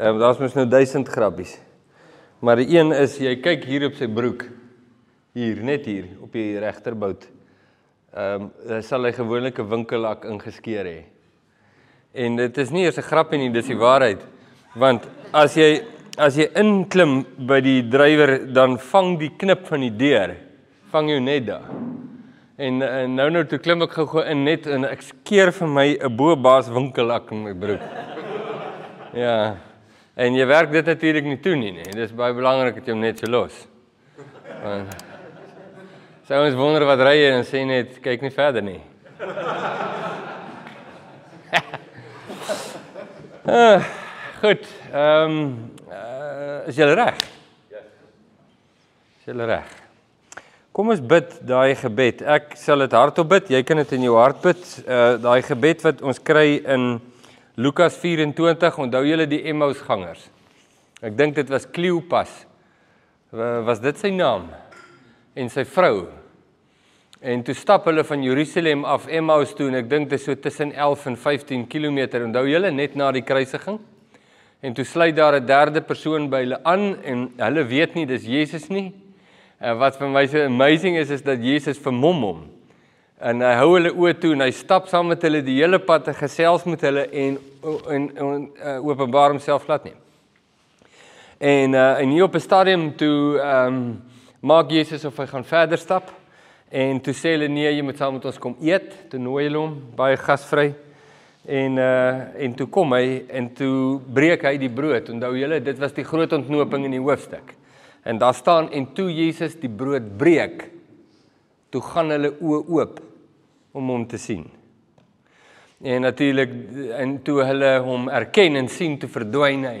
Ehm daar's mos nou 1000 grappies. Maar die een is jy kyk hier op sy broek. Hier, net hier op die regterbout. Ehm um, sal hy gewoonlik 'n winkellak ingeskeer hê. En dit is nie eers 'n grapie nie, dis die waarheid. Want as jy as jy inklim by die drywer, dan vang die knip van die deur vang jou net daar. En, en nou nou toe klim ek gou in net en ek skeer vir my 'n bobaas winkellak in my broek. Ja. En jy werk dit natuurlik nie toe nie, nee. Dit is baie belangrik dat jy hom net so los. Want Sou ons wonder wat ry jy en sê net kyk nie verder nie. uh, goed. Ehm um, uh, is jy reg? Ja. Is jy reg? Kom ons bid daai gebed. Ek sal dit hardop bid. Jy kan dit in jou hart bid. Uh daai gebed wat ons kry in Lukas 24. Onthou julle die Emmausgangers? Ek dink dit was Kleopas. Was dit sy naam? En sy vrou. En toe stap hulle van Jerusalem af Emmaus toe en ek dink dit is so tussen 11 en 15 km. Onthou julle net na die kruisiging? En toe sluit daar 'n derde persoon by hulle aan en hulle weet nie dis Jesus nie. En wat vir my so amazing is is dat Jesus vermom hom. En hy hou hulle oë toe en hy stap saam met hulle die hele pad te gesels met hulle en en, en uh, openbaar homself glad nie. En uh, en hier op 'n stadium toe ehm um, maak Jesus of hy gaan verder stap. En toe sê hulle nee, jy moet saam met ons kom eet, toe nooi hulle hom baie gasvry. En uh en toe kom hy en toe breek hy die brood. Onthou julle, dit was die groot ontknoping in die hoofstuk. En daar staan en toe Jesus die brood breek, toe gaan hulle oë oop om hom te sien. En natuurlik en toe hulle hom erken en sien, toe verdwyn hy.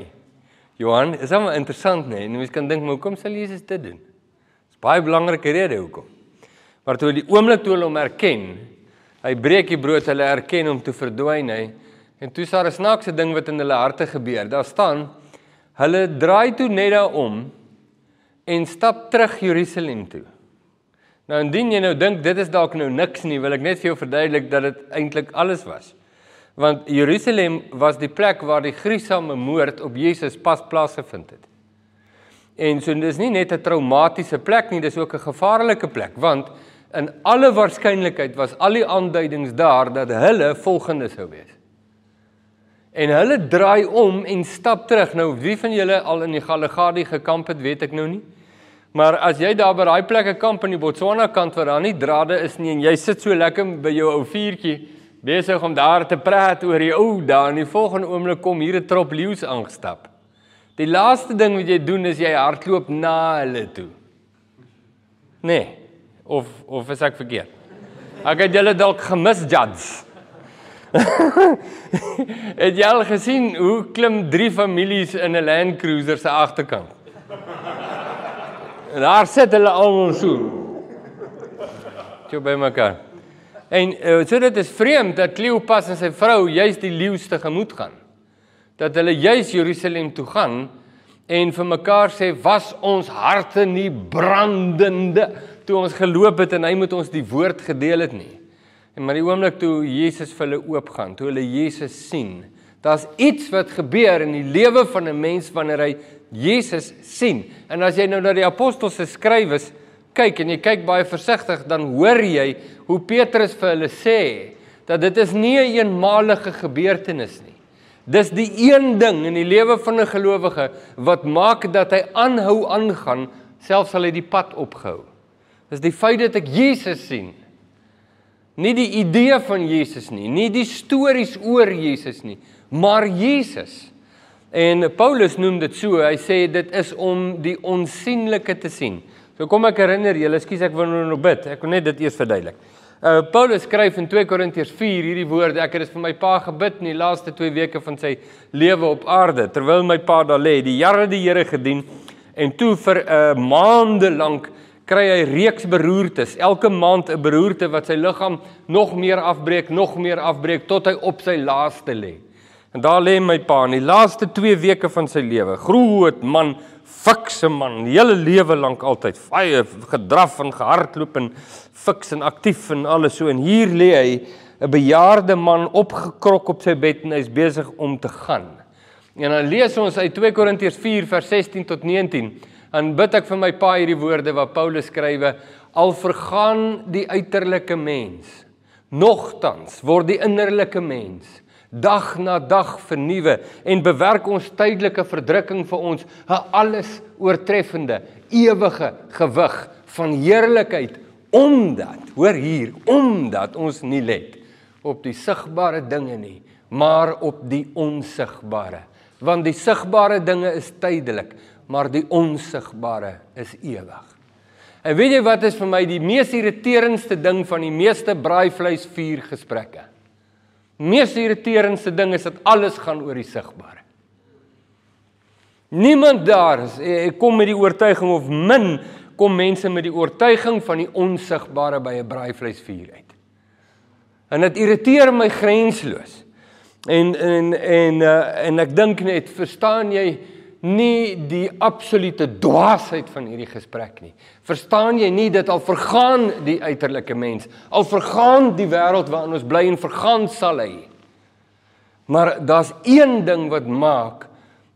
Johan, is hom interessant nê? Nee? Mense kan dink, maar hoekom sal Jesus dit doen? Dis baie belangrike rede hoekom. Maar toe die oomblik toe hulle hom erken, hy breek die brood, hulle erken hom toe verdwyn hy. En toe sar 'n snaakse ding wat in hulle harte gebeur. Daar staan hulle draai toe net daaroor en stap terug Jerusalem toe. Nou indien jy nou dink dit is dalk nou niks nie, wil ek net vir jou verduidelik dat dit eintlik alles was. Want Jerusalem was die plek waar die gruisame moord op Jesus pas plaasgevind het. En so dis nie net 'n traumatiese plek nie, dis ook 'n gevaarlike plek want in alle waarskynlikheid was al die aanduidings daar dat hulle volgende sou wees. En hulle draai om en stap terug. Nou wie van julle al in die Galagadi gekamp het, weet ek nou nie. Maar as jy daar by daai plekke kamp in die Botswana kant waar daar nie drade is nie en jy sit so lekker by jou ou vuurtjie besig om daar te praat oor die ou daar en die volgende oomblik kom hier 'n trop leeu's aangestap. Die laaste ding wat jy doen is jy hardloop na hulle toe. Nee of of is ek verkeerd? Ek het julle dalk gemis judge. het jy al gesien hoe klim drie families in 'n Land Cruiser se agterkant? Daar sit hulle almal so. Jy by mekaar. En uh, so dit is vreemd dat Kleopas en sy vrou juis die leeuste gemoed gaan. Dat hulle juis Jerusalem toe gaan en vir mekaar sê was ons harte nie brandende toe ons geloop het en hy moet ons die woord gedeel het nie. En maar die oomblik toe Jesus vir hulle oopgaan, toe hulle Jesus sien, daar's iets wat gebeur in die lewe van 'n mens wanneer hy Jesus sien. En as jy nou na die apostels se skrywes kyk en jy kyk baie versigtig, dan hoor jy hoe Petrus vir hulle sê dat dit is nie 'n eenmalige gebeurtenis nie. Dis die een ding in die lewe van 'n gelowige wat maak dat hy aanhou aangaan selfs al hy die pad opgehou. Dis die feit dat ek Jesus sien. Nie die idee van Jesus nie, nie die stories oor Jesus nie, maar Jesus. En Paulus noem dit so, hy sê dit is om die onsigbare te sien. So kom ek herinner julle, ekskuus ek wil nou nog bid. Ek wil net dit eers verduidelik. Uh Paulus skryf in 2 Korintiërs 4 hierdie woorde. Ek het dit vir my pa gebid in die laaste 2 weke van sy lewe op aarde terwyl my pa daar lê. Die jare die Here gedien en toe vir 'n uh, maande lank kry hy reeks beroertes, elke maand 'n beroerte wat sy liggaam nog meer afbreek, nog meer afbreek tot hy op sy laaste lê. En daar lê my pa in die laaste 2 weke van sy lewe. Groot man, fikse man, hele lewe lank altyd baie gedraf en gehardloop en fiks en aktief en alles so en hier lê hy 'n bejaarde man opgekrok op sy bed en hy's besig om te gaan. En dan lees ons uit 2 Korintiërs 4 vers 16 tot 19. Dan bid ek vir my pa hierdie woorde wat Paulus skrywe: Al vergaan die uiterlike mens, nogtans word die innerlike mens dag na dag vernuwe en bewerk ons tydelike verdrukking vir ons 'n alles oortreffende ewige gewig van heerlikheid omdat hoor hier omdat ons nie let op die sigbare dinge nie maar op die onsigbare. Want die sigbare dinge is tydelik maar die onsigbare is ewig. En weet jy wat is vir my die mees irriterendste ding van die meeste braaivleis vuur gesprekke mees irriterendste ding is dat alles gaan oor die sigbare. Niemand daar is, eh, kom met die oortuiging of min kom mense met die oortuiging van die onsigbare by 'n braaivleisvuur uit. En dit irriteer my grensloos. En en en uh, en ek dink net, verstaan jy nie die absolute dwaasheid van hierdie gesprek nie. Verstaan jy nie dat al vergaan die uiterlike mens, al vergaan die wêreld waarin ons bly en vergaan sal hy. Maar daar's een ding wat maak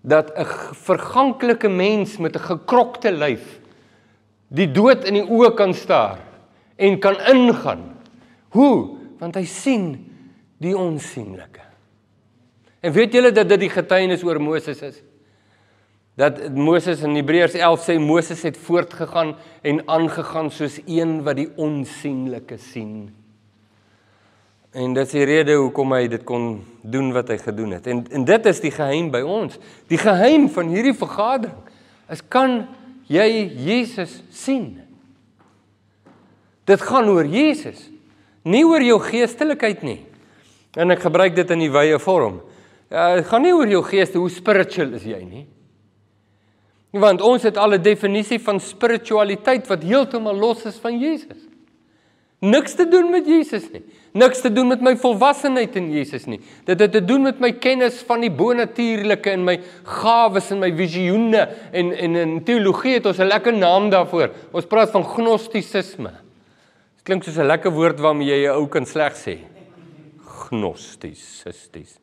dat 'n verganklike mens met 'n gekrokte lyf die dood in die oë kan staar en kan ingaan. Hoe? Want hy sien die onsigbare. En weet julle dat dit die getuienis oor Moses is? Dat Moses in Hebreërs 11 sê Moses het voortgegaan en aangegaan soos een wat die onsigbare sien. En dit is die rede hoekom hy dit kon doen wat hy gedoen het. En en dit is die geheim by ons. Die geheim van hierdie vergadering is kan jy Jesus sien? Dit gaan oor Jesus, nie oor jou geestelikheid nie. En ek gebruik dit in die wye vorm. Uh, dit gaan nie oor jou geeste, hoe spiritual is jy nie? Want ons het al 'n definisie van spiritualiteit wat heeltemal los is van Jesus. Niks te doen met Jesus nie. Niks te doen met my volwassenheid in Jesus nie. Dit het te doen met my kennis van die bonatuurlike en my gawes en my visioene en en in teologie het ons 'n lekker naam daarvoor. Ons praat van gnostisisme. Dit klink soos 'n lekker woord waarmee jy 'n ou kan sleg sê. Gnostisisties.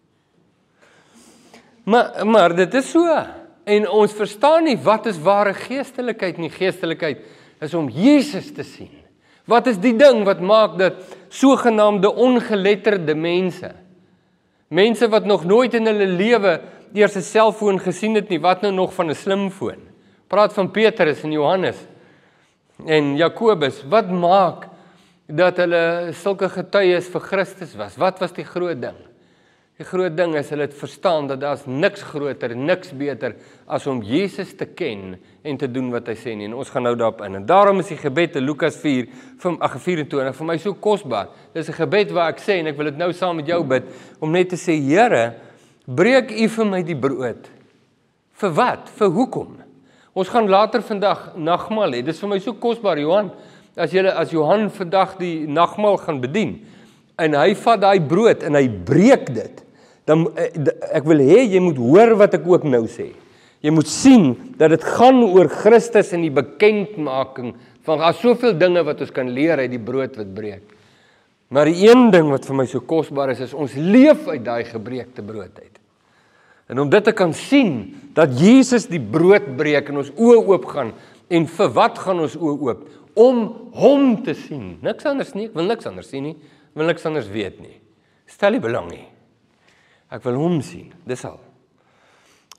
Maar maar dit is so en ons verstaan nie wat is ware geestelikheid nie. Geestelikheid is om Jesus te sien. Wat is die ding wat maak dat sogenaamde ongeletterde mense mense wat nog nooit in hulle lewe eers 'n selfoon gesien het nie, wat nou nog van 'n slimfoon? Praat van Petrus en Johannes en Jakobus. Wat maak dat hulle sulke getuies vir Christus was? Wat was die groot ding? Die groot ding is hulle het verstaan dat daar's niks groter, niks beter as om Jesus te ken en te doen wat hy sê nie. En ons gaan nou daarop in. En daarom is die gebed in Lukas 4 van 24 vir my so kosbaar. Dis 'n gebed waar ek sê en ek wil dit nou saam met jou bid om net te sê Here, breek U vir my die brood. Vir wat? Vir hoekom? Ons gaan later vandag nagmaal hê. Dis vir my so kosbaar, Johan. As jy as Johan vandag die nagmaal gaan bedien en hy vat daai brood en hy breek dit dan eh, ek wil hê jy moet hoor wat ek ook nou sê. Jy moet sien dat dit gaan oor Christus en die bekendmaking van daar soveel dinge wat ons kan leer uit die brood wat breek. Maar die een ding wat vir my so kosbaar is is ons leef uit daai gebreekte brood uit. En om dit te kan sien dat Jesus die brood breek en ons oë oop gaan en vir wat gaan ons oë oop? Om hom te sien. Niks anders nie. Ek wil niks anders sien nie. Ek wil niks anders weet nie. Stel nie belang nie. Ek wil hom sien. Dis al.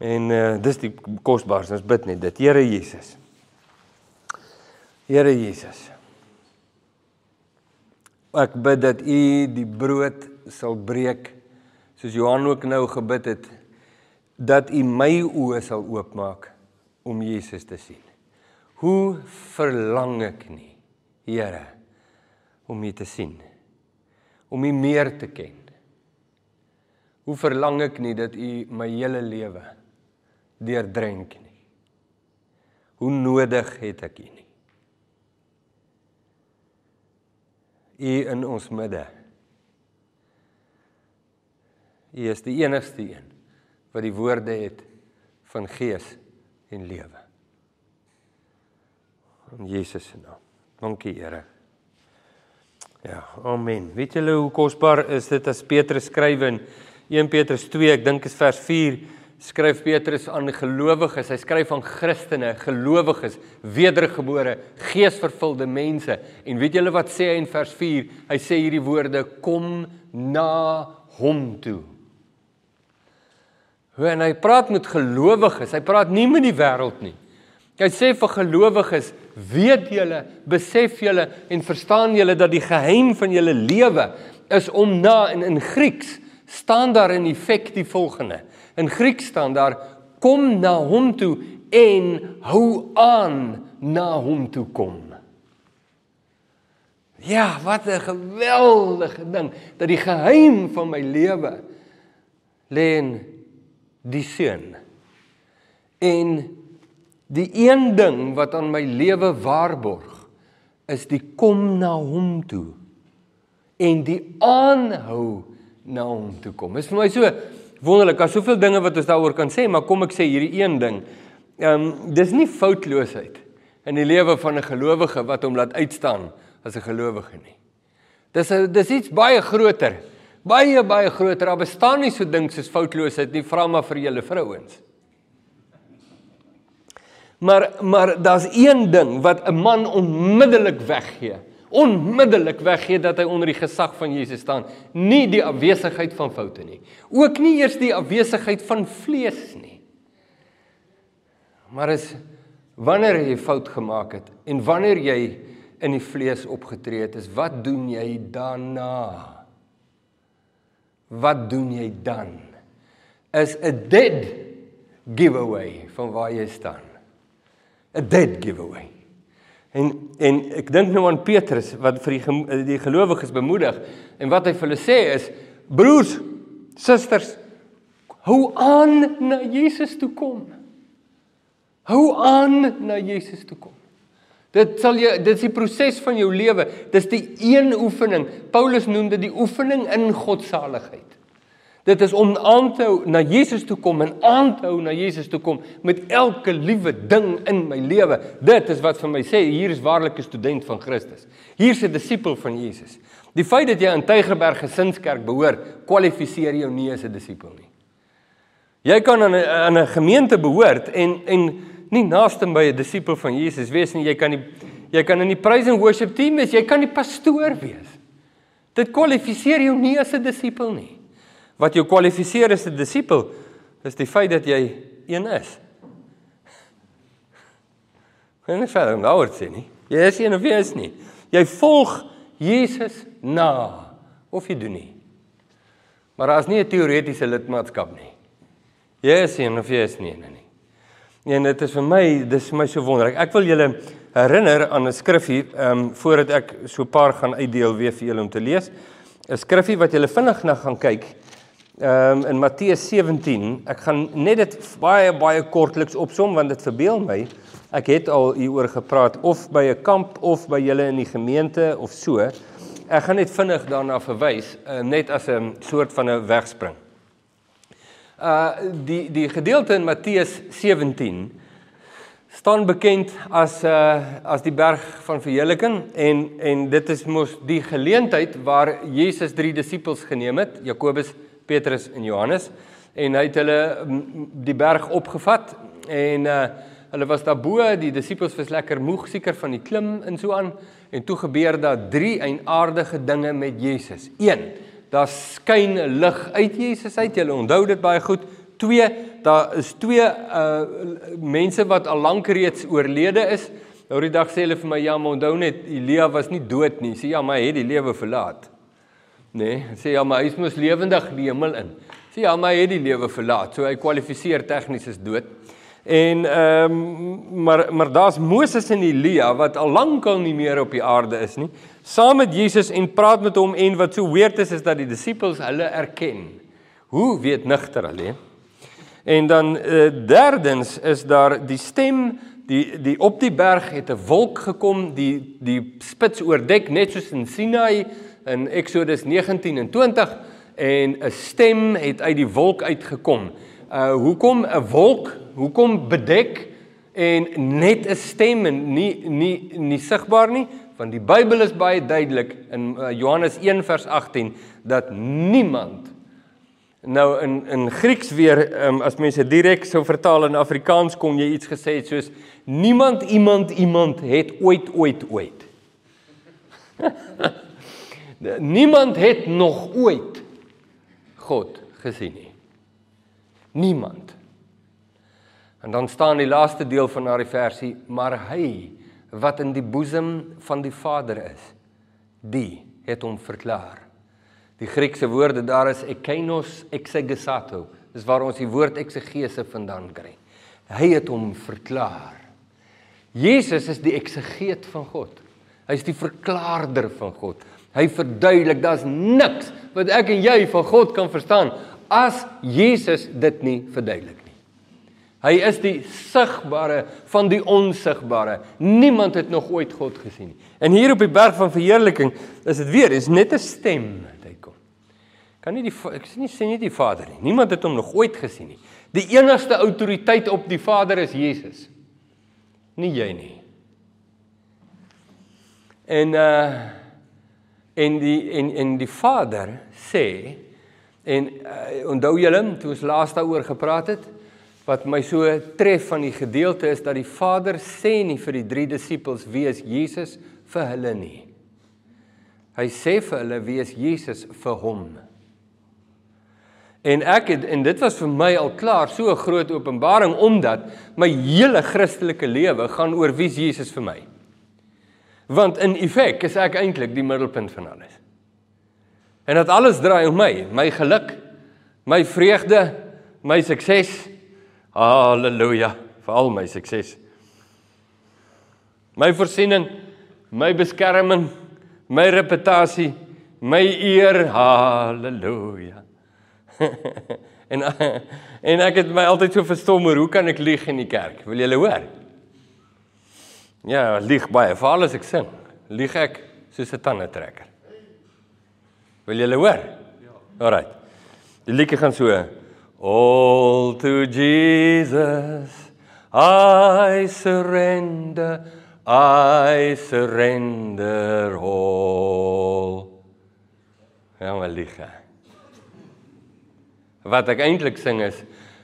En uh dis die kosbaarste. Ons bid net dit. Here Jesus. Here Jesus. Ek bid dat U die brood sal breek soos Johan ook nou gebid het dat U my oë sal oopmaak om Jesus te sien. Hoe verlang ek nie, Here, om U te sien. Om U meer te ken. Hoe verlang ek nie dat U my hele lewe deurdrink nie. Hoe nodig het ek U nie. U in ons midde. U is die enigste een wat die woorde het van gees en lewe. In Jesus se naam. Dankie Here. Ja, amen. Weet julle hoe kosbaar is dit as Petrus skryf in 1 Petrus 2, ek dink is vers 4, skryf Petrus aan gelowiges. Hy skryf aan Christene, gelowiges, wedergebore, geesvervulde mense. En weet julle wat sê hy in vers 4? Hy sê hierdie woorde: "Kom na hom toe." Hoe en hy praat met gelowiges. Hy praat nie met die wêreld nie. Hy sê vir gelowiges, weet julle, besef julle en verstaan julle dat die geheim van julle lewe is om na in in Grieks staan daar in effek die volgende. In Grieks staan daar kom na hom toe en hou aan na hom toe kom. Ja, wat 'n geweldige ding dat die geheim van my lewe lê in die seun. En die een ding wat aan my lewe waarborg is die kom na hom toe en die aanhou na hom toe kom. Dit is vir my so wonderlik. Daar's soveel dinge wat ons daaroor kan sê, maar kom ek sê hierdie een ding. Ehm um, dis nie foutloosheid in die lewe van 'n gelowige wat hom laat uitstaan as 'n gelowige nie. Dis 'n dis iets baie groter. Baie baie groter. Daar bestaan nie so ding soos foutloosheid nie, vra maar vir julle vrouens. Maar maar daar's een ding wat 'n man onmiddellik weggee onmiddellik weggee dat hy onder die gesag van Jesus staan, nie die afwesigheid van foute nie. Ook nie eers die afwesigheid van vlees nie. Maar is wanneer jy fout gemaak het en wanneer jy in die vlees opgetree het, is wat doen jy daarna? Wat doen jy dan? Is 'n dead giveaway van waar jy staan. 'n Dead giveaway. En en ek dink nou aan Petrus wat vir die die gelowiges bemoedig en wat hy vir hulle sê is broers, susters, hou aan na Jesus toe kom. Hou aan na Jesus toe kom. Dit sal jy dit is die proses van jou lewe. Dis die een oefening. Paulus noem dit die oefening in godsaligheid. Dit is om aan te hou na Jesus toe kom en aan te hou na Jesus toe kom met elke liewe ding in my lewe. Dit is wat vir my sê hier is 'n student van Christus. Hier's 'n disipel van Jesus. Die feit dat jy aan Tygerberg Gesinskerk behoort, kwalifiseer jou nie as 'n disipel nie. Jy kan aan 'n aan 'n gemeente behoort en en nie naaste by 'n disipel van Jesus wees nie. Jy kan nie jy kan in die praise and worship team wees, jy kan nie pastoor wees. Dit kwalifiseer jou nie as 'n disipel nie. Wat jou kwalifiseer as 'n disipel is die feit dat jy een is. Kan nie verder nou word sê nie. Jy is een of jy is nie. Jy volg Jesus na of jy doen nie. Maar daar is nie 'n teoretiese lidmaatskap nie. Jy is een of jy is nie een nie. En dit is vir my, dis vir my so wonderlik. Ek wil julle herinner aan 'n skrifgie, ehm um, voordat ek so 'n paar gaan uitdeel weer vir julle om te lees. 'n Skrifgie wat julle vinnig na gaan kyk Ehm um, in Matteus 17, ek gaan net dit baie baie kortliks opsom want dit verbeel my. Ek het al hieroor gepraat of by 'n kamp of by julle in die gemeente of so. Ek gaan net vinnig daarna verwys, uh, net as 'n soort van 'n wegspring. Uh die die gedeelte in Matteus 17 staan bekend as uh as die berg van verheerliking en en dit is mos die geleentheid waar Jesus drie disippels geneem het, Jakobus Petrus en Johannes en hy het hulle die berg opgevat en uh, hulle was daar bo die disippels was lekker moeg seker van die klim en so aan en toe gebeur daar drie eienaardige dinge met Jesus. 1. Daar skyn lig uit Jesus uit. Jy onthou dit baie goed. 2. Daar is twee uh mense wat al lank reeds oorlede is. Nou die dag sê hulle vir my ja, maar onthou net Elia was nie dood nie. Sê ja, maar hy het die lewe verlaat nê? Nee, sê ja, maar hy is mos lewendig die hemel in. Sê ja, maar hy het die lewe verlaat, so hy kwalifiseer tegnies as dood. En ehm um, maar maar daar's Moses en Elia wat al lankal nie meer op die aarde is nie, saam met Jesus en praat met hom en wat so weird is is dat die disippels hulle erken. Hoe weet nigter alleen? En dan uh, derdens is daar die stem die die op die berg het 'n wolk gekom, die die spits oordek net soos in Sinai in Exodus 19 en 20 en 'n stem het uit die wolk uitgekom. Uh hoekom 'n wolk? Hoekom bedek en net 'n stem en nie nie nie sigbaar nie? Want die Bybel is baie duidelik in uh, Johannes 1 vers 18 dat niemand Nou in in Grieks weer um, as mense direk sou vertaal in Afrikaans kon jy iets gesê het soos niemand iemand iemand het ooit ooit ooit. niemand het nog ooit God gesien nie. Niemand. En dan staan die laaste deel van daardie versie, maar hy wat in die boesem van die Vader is, die het hom verklaar. Die Griekse woorde daar is ekeinos exegesato. Dis waar ons die woord eksegese vandaan kry. Hy het hom verklaar. Jesus is die eksegeet van God. Hy's die verklaarder van God. Hy verduidelik daar's niks wat ek en jy van God kan verstaan as Jesus dit nie verduidelik nie. Hy is die sigbare van die onsigbare. Niemand het nog ooit God gesien nie. En hier op die berg van verheerliking is dit weer, is net 'n stem kan nie die ek sê nie sê nie die Vader nie. Niemand het hom nog ooit gesien nie. Die enigste autoriteit op die Vader is Jesus. Nie jy nie. En uh en die en en die Vader sê en uh, onthou julle toe ons laas daaroor gepraat het wat my so tref van die gedeelte is dat die Vader sê nie vir die drie disippels wie is Jesus vir hulle nie. Hy sê vir hulle wie is Jesus vir hom. En ek het en dit was vir my al klaar so 'n groot openbaring omdat my hele Christelike lewe gaan oor wie Jesus vir my. Want in effek is ek eintlik die middelpunt van alles. En dat alles draai om my, my geluk, my vreugde, my sukses. Halleluja vir al my sukses. My voorsiening, my beskerming, my reputasie, my eer. Halleluja. en en ek het my altyd so verstom oor hoe kan ek lieg in die kerk? Wil julle hoor? Ja, lieg baie, veral as ek sing. Lieg ek soos 'n tandetrekker. Wil julle hoor? Ja. Alraai. Die liedjie gaan so: All to Jesus I surrender, I surrender all. Ja, maar lieg. He wat ek eintlik sing is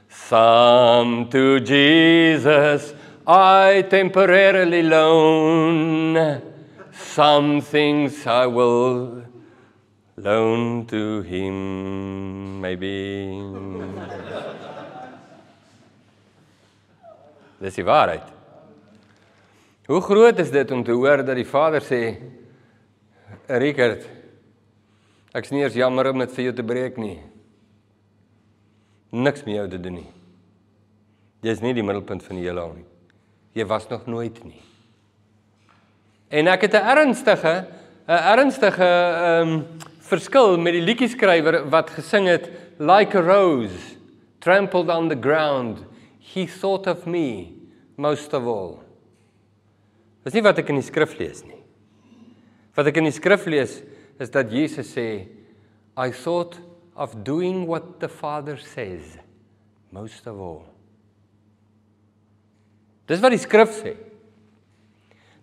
some to jesus i temporarily loan some things i will loan to him maybe dis die waarheid hoe groot is dit om te hoor dat die vader sê Richard ek's nie eers jammer om dit vir jou te breek nie niks met jou te doen nie. Jy is nie die middelpunt van die heelal nie. Jy was nog nooit nie. En ek het 'n ernstige 'n ernstige ehm um, verskil met die liedjie-skrywer wat gesing het like a rose trampled on the ground he thought of me most of all. Dis nie wat ek in die skrif lees nie. Wat ek in die skrif lees is dat Jesus sê I thought of doing what the Father says most of all. Dis wat die skrif sê.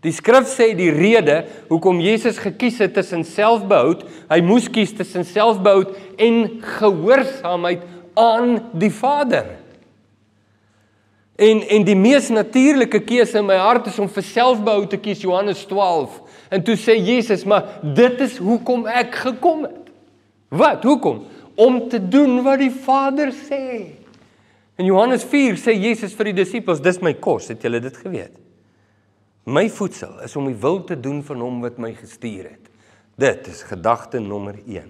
Die skrif sê die rede hoekom Jesus gekies het tussen selfbehoud, hy moes kies tussen selfbehoud en gehoorsaamheid aan die Vader. En en die mees natuurlike keuse in my hart is om vir selfbehoud te kies Johannes 12. En toe sê Jesus, maar dit is hoekom ek gekom het. Wat? Hoekom? om te doen wat die Vader sê. In Johannes 4 sê Jesus vir die disippels, dis my kos, het julle dit geweet? My voedsel is om die wil te doen van hom wat my gestuur het. Dit is gedagte nommer 1.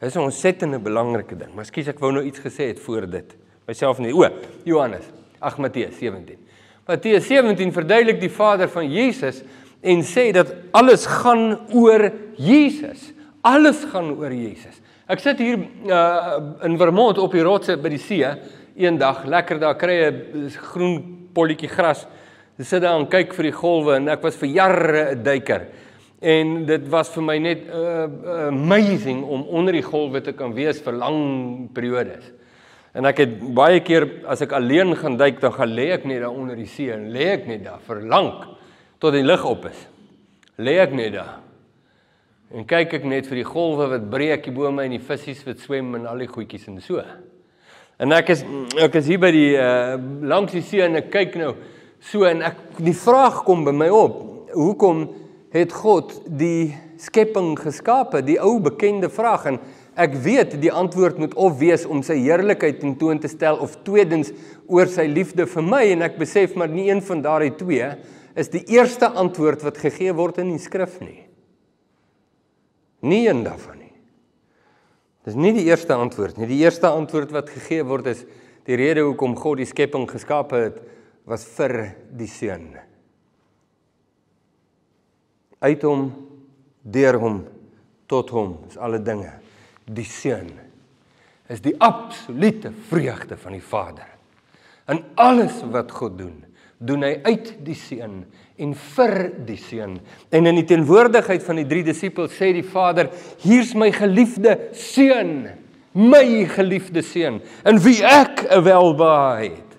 Dit is 'n ontsettende belangrike ding. Maar skus ek wou nou iets gesê het voor dit. Myself nie. O, Johannes. Ag Matteus 17. Matteus 17 verduidelik die Vader van Jesus en sê dat alles gaan oor Jesus. Alles gaan oor Jesus. Ek sit hier uh, in Vermont op die rotse by die see eendag, lekker daar kry 'n groen polletjie gras. Ek sit daar en kyk vir die golwe en ek was vir jare 'n duiker. En dit was vir my net uh, amazing om onder die golwe te kan wees vir lang periodes. En ek het baie keer as ek alleen gaan duik, dan gaan lê ek net daar onder die see en lê ek net daar vir lank tot die lig op is. Lê ek net daar. En kyk ek net vir die golwe wat breek hier bo my en die visse wat swem en al die goedjies en so. En ek is ek is hier by die uh langs die see en ek kyk nou so en ek die vraag kom by my op. Hoekom het God die skepping geskape? Die ou bekende vraag en ek weet die antwoord moet of wees om sy heerlikheid tentoon te stel of tweedens oor sy liefde vir my en ek besef maar nie een van daardie twee is die eerste antwoord wat gegee word in die skrif nie. Nie een daarvan nie. Dis nie die eerste antwoord nie. Die eerste antwoord wat gegee word is die rede hoekom God die skepping geskaap het was vir die seun. Uit hom, deur hom, tot hom is alle dinge. Die seun is die absolute vreugde van die Vader. In alles wat God doen, doen hy uit die seun en vir die seun. En in die teenwoordigheid van die drie disippels sê die Vader: "Hier's my geliefde seun, my geliefde seun, in wie ek 'n welbehae het."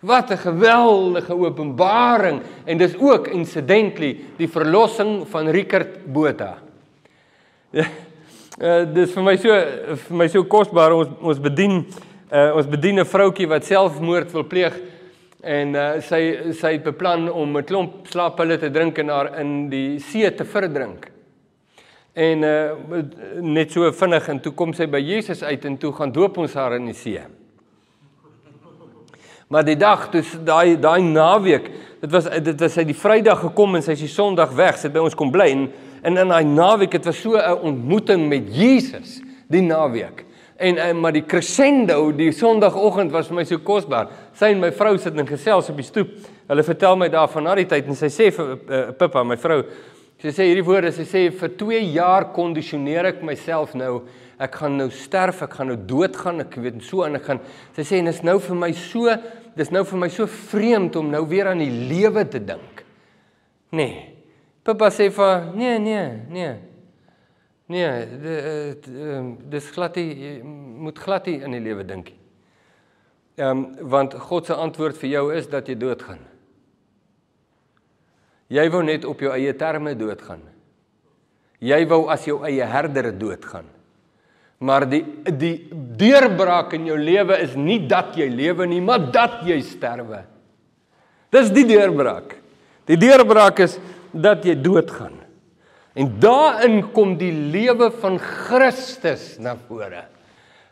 Wat 'n geweldige openbaring en dis ook incidentally die verlossing van Richard Botha. Uh, dis vir my so vir my so kosbaar ons ons bedien uh, ons bedien 'n vroutjie wat selfmoord wil pleeg en uh, sy sy het beplan om 'n klomp slaappille te drink en haar in die see te verdrink. En uh, net so vinnig en toe kom sy by Jesus uit en toe gaan doop ons haar in die see. Maar die dag toe daai daai naweek, dit was dit was sy die Vrydag gekom en sy is die Sondag weg, sy het by ons kom bly en in in daai naweek het was so 'n ontmoeting met Jesus die naweek. En, en maar die crescendo die Sondagoggend was vir my so kosbaar. Sy en my vrou sit in gesels op die stoep. Hulle vertel my daarvan na die tyd en sy sê vir uh, Pippa, my vrou, sy sê hierdie woorde, sy sê vir 2 jaar kondisioneer ek myself nou. Ek gaan nou sterf, ek gaan nou doodgaan, ek weet so en ek gaan sy sê en is nou vir my so, dis nou vir my so vreemd om nou weer aan die lewe te dink. Nee. Pippa sê vir nee, nee, nee. Nee, dis glad nie jy moet glad nie in die lewe dink nie. Ehm um, want God se antwoord vir jou is dat jy doodgaan. Jy wou net op jou eie terme doodgaan. Jy wou as jou eie herder doodgaan. Maar die die deurbraak in jou lewe is nie dat jy lewe nie, maar dat jy sterwe. Dis die deurbraak. Die deurbraak is dat jy doodgaan. En daarin kom die lewe van Christus na vore.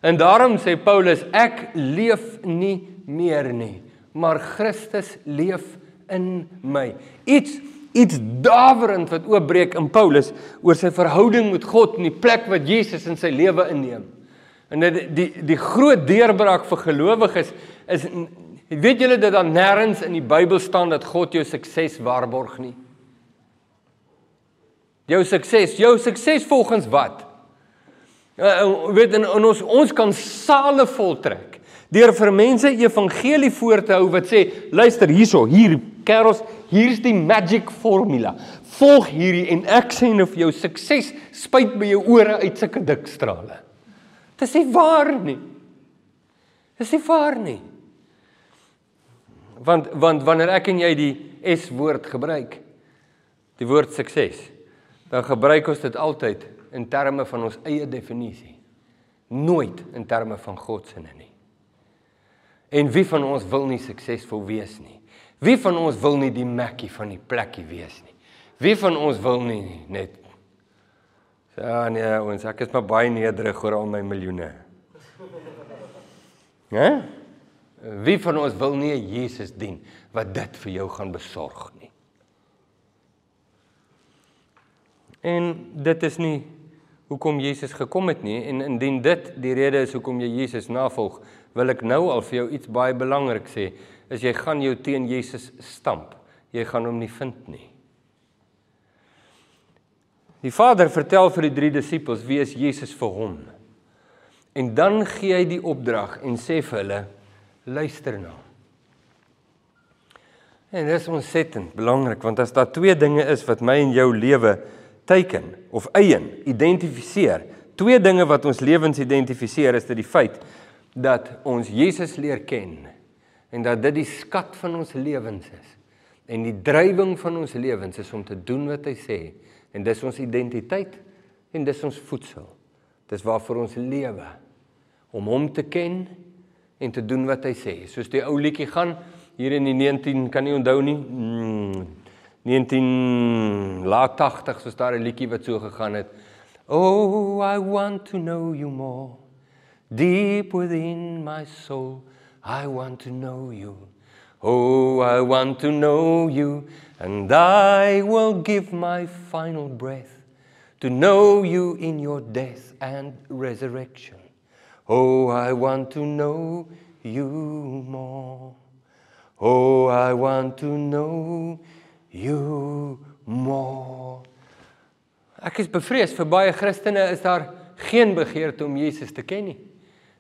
En daarom sê Paulus ek leef nie meer nie, maar Christus leef in my. Iets iets dawerend wat oopbreek in Paulus oor sy verhouding met God en die plek wat Jesus in sy lewe inneem. En dit die die groot deurbraak vir gelowiges is weet julle dat daar nêrens in die Bybel staan dat God jou sukses waarborg nie. Jou sukses, jou sukses volgens wat? Uh, weet en, en ons ons kan sale voltrek deur vir mense evangelie voor te hou wat sê luister hierso hier kerels hier's die magic formula. Volg hierdie en ek sê nou vir jou sukses spuit by jou ore uit sulke dik strale dis nie waar nie. Dis nie waar nie. Want want wanneer ek en jy die S woord gebruik die woord sukses dan gebruik ons dit altyd in terme van ons eie definisie. Nooit in terme van God se nie. En wie van ons wil nie suksesvol wees nie? Wie van ons wil nie die Mackie van die plekkie wees nie? Wie van ons wil nie net Ja nee, ons ek is maar baie nederig oor al my miljoene. Hè? Wie van ons wil nie Jesus dien wat dit vir jou gaan besorg nie? En dit is nie hoekom Jesus gekom het nie en indien dit die rede is hoekom jy Jesus navolg, wil ek nou al vir jou iets baie belangrik sê, is jy gaan jou teen Jesus stamp. Jy gaan hom nie vind nie. Die Vader vertel vir die drie disippels wie is Jesus vir hom. En dan gee hy die opdrag en sê vir hulle luister nou. En dit is ontsettend belangrik want as daar twee dinge is wat my en jou lewe teiken of eien, identifiseer. Twee dinge wat ons lewens identifiseer is dit die feit dat ons Jesus leer ken en dat dit die skat van ons lewens is. En die drywing van ons lewens is om te doen wat hy sê en dis ons identiteit en dis ons voedsel. Dis waarvoor ons lewe om hom te ken en te doen wat hy sê. Soos die ou liedjie gaan hier in die 19 kan nie onthou nie. Mm, 19 laat 80 soos daar 'n liedjie wat so gegaan het. Oh, I want to know you more. Deep within my soul, I want to know you. Oh, I want to know you, and I will give my final breath to know you in your death and resurrection. Oh, I want to know you more. Oh, I want to know you more. Ek is bevrees vir baie Christene is daar geen begeerte om Jesus te ken nie.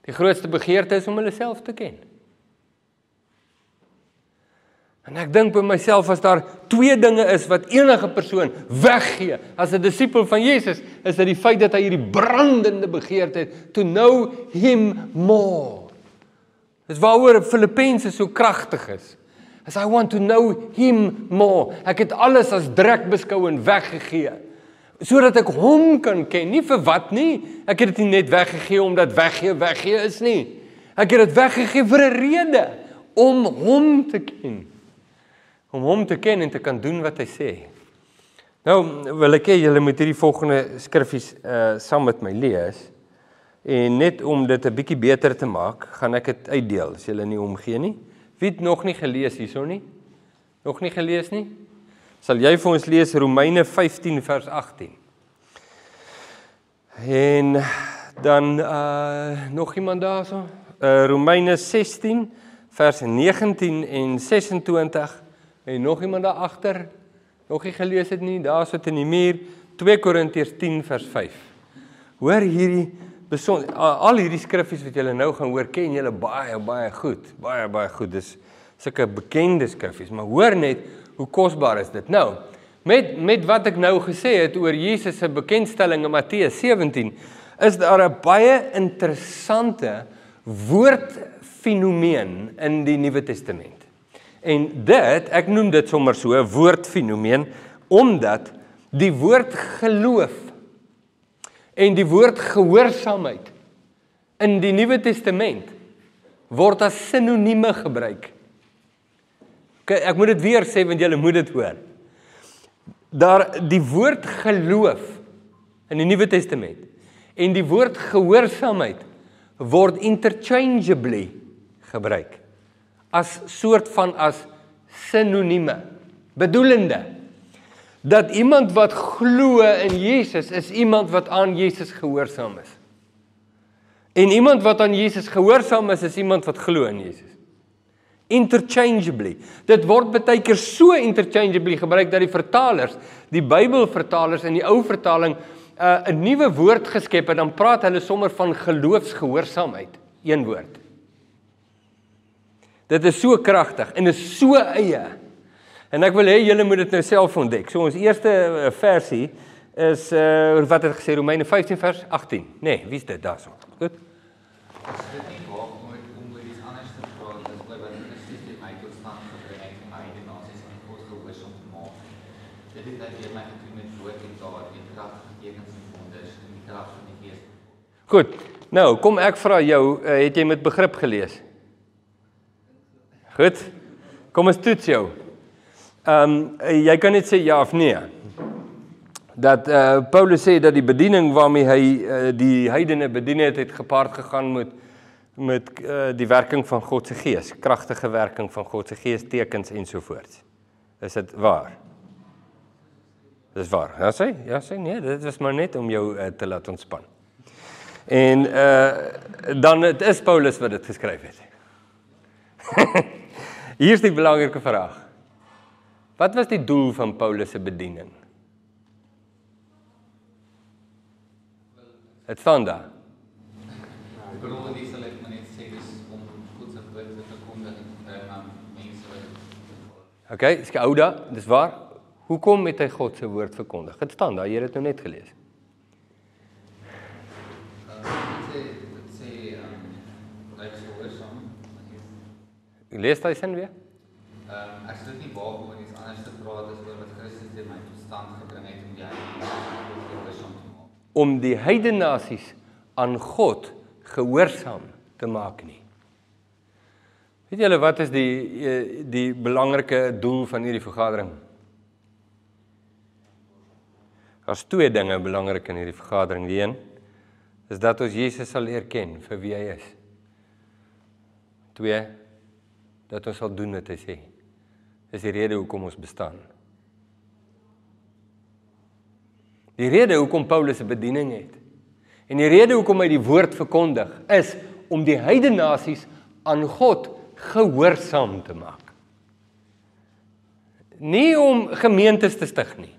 Die grootste begeerte is om hulle self te ken. En ek dink by myself as daar twee dinge is wat enige persoon weggee as 'n disipel van Jesus, is dit die feit dat hy hierdie brandende begeerte het to know him more. Dis waaroor Filippense so kragtig is. As I want to know him more. Ek het alles as drek beskou en weggegee sodat ek hom kan ken, nie vir wat nie. Ek het dit nie net weggegee omdat weggee weggee is nie. Ek het dit weggegee vir 'n rede om hom te ken om hom te ken en te kan doen wat hy sê. Nou wil ek hê julle moet hierdie volgende skriffies uh saam met my lees. En net om dit 'n bietjie beter te maak, gaan ek dit uitdeel as julle nie omgee nie. Wie het nog nie gelees hierso nie? Nog nie gelees nie? Sal jy vir ons lees Romeine 15 vers 18? En dan uh nog iemand daarso? Uh Romeine 16 vers 19 en 26 En nog iemand daar agter nog nie gelees het nie, daar sit in die muur 2 Korintiërs 10 vers 5. Hoor hierdie besonder al hierdie skriffies wat julle nou gaan hoor, ken julle baie baie goed. Baie baie goed. Dis sulke bekende skriffies, maar hoor net hoe kosbaar is dit. Nou, met met wat ek nou gesê het oor Jesus se bekendstelling in Matteus 17, is daar 'n baie interessante woordfenomeen in die Nuwe Testament. En dit, ek noem dit sommer so 'n woordfenomeen omdat die woord geloof en die woord gehoorsaamheid in die Nuwe Testament word as sinonieme gebruik. Okay, ek moet dit weer sê want julle moet dit hoor. Daar die woord geloof in die Nuwe Testament en die woord gehoorsaamheid word interchangeably gebruik as soort van as sinonieme bedoelende dat iemand wat glo in Jesus is iemand wat aan Jesus gehoorsaam is. En iemand wat aan Jesus gehoorsaam is is iemand wat glo in Jesus. Interchangeably. Dit word baie keer so interchangeably gebruik dat die vertalers, die Bybelvertalers in die ou vertaling uh, 'n nuwe woord geskep het, dan praat hulle sommer van geloofsgehoorsaamheid, een woord. Dit is so kragtig en is so eie. En ek wil hê julle moet dit nou self ontdek. So ons eerste uh, versie is uh wat het gesê Romeine 15 vers 18. Nee, wie's dit daarso? Goed. As dit nie waag moet om oor iets anders te praat as oor wat Christus in my tot stand gebring het en my die nasies aan God gehoorsaam te maak. Dit het dat jy my gedoen met woord en daad en krag tekens en wonders in die krag van die Gees. Goed. Nou, kom ek vra jou, uh, het jy met begrip gelees? Goed. Kom ons toets jou. Ehm um, jy kan net sê ja of nee. Dat eh uh, Paulus sê dat die bediening waarmee hy uh, die heidene bedien het, het gepaard gegaan met met uh, die werking van God se Gees, kragtige werking van God se Gees, tekens ensovoorts. Is dit waar? Dis waar. Ja sê, ja sê nee, dit was maar net om jou uh, te laat ontspan. En eh uh, dan dit is Paulus wat dit geskryf het. Hier is die belangrike vraag. Wat was die doel van Paulus se bediening? Dit staan daar. Ek bedoel dit ek maar net sê dis om God se woord te verkondig en aan mense wat OK, is Gouda, dis waar. Hoekom het hy God se woord verkondig? Dit staan daar, jy het dit nou net gelees. Lees daai sin weer. Ehm um, ek sê dit nie waar om om die heidene nasies aan God gehoorsaam te maak nie. Weet julle wat is die eh, die belangrike doel van hierdie vergadering? Daar's twee dinge belangrik in hierdie vergadering. Die een is dat ons Jesus sal leer ken vir wie hy is. Twee dat ons sal doen wat hy sê. Dis die rede hoekom ons bestaan. Die rede hoekom Paulus 'n bediening het en die rede hoekom hy die woord verkondig is om die heidene nasies aan God gehoorsaam te maak. Nie om gemeentes te stig nie.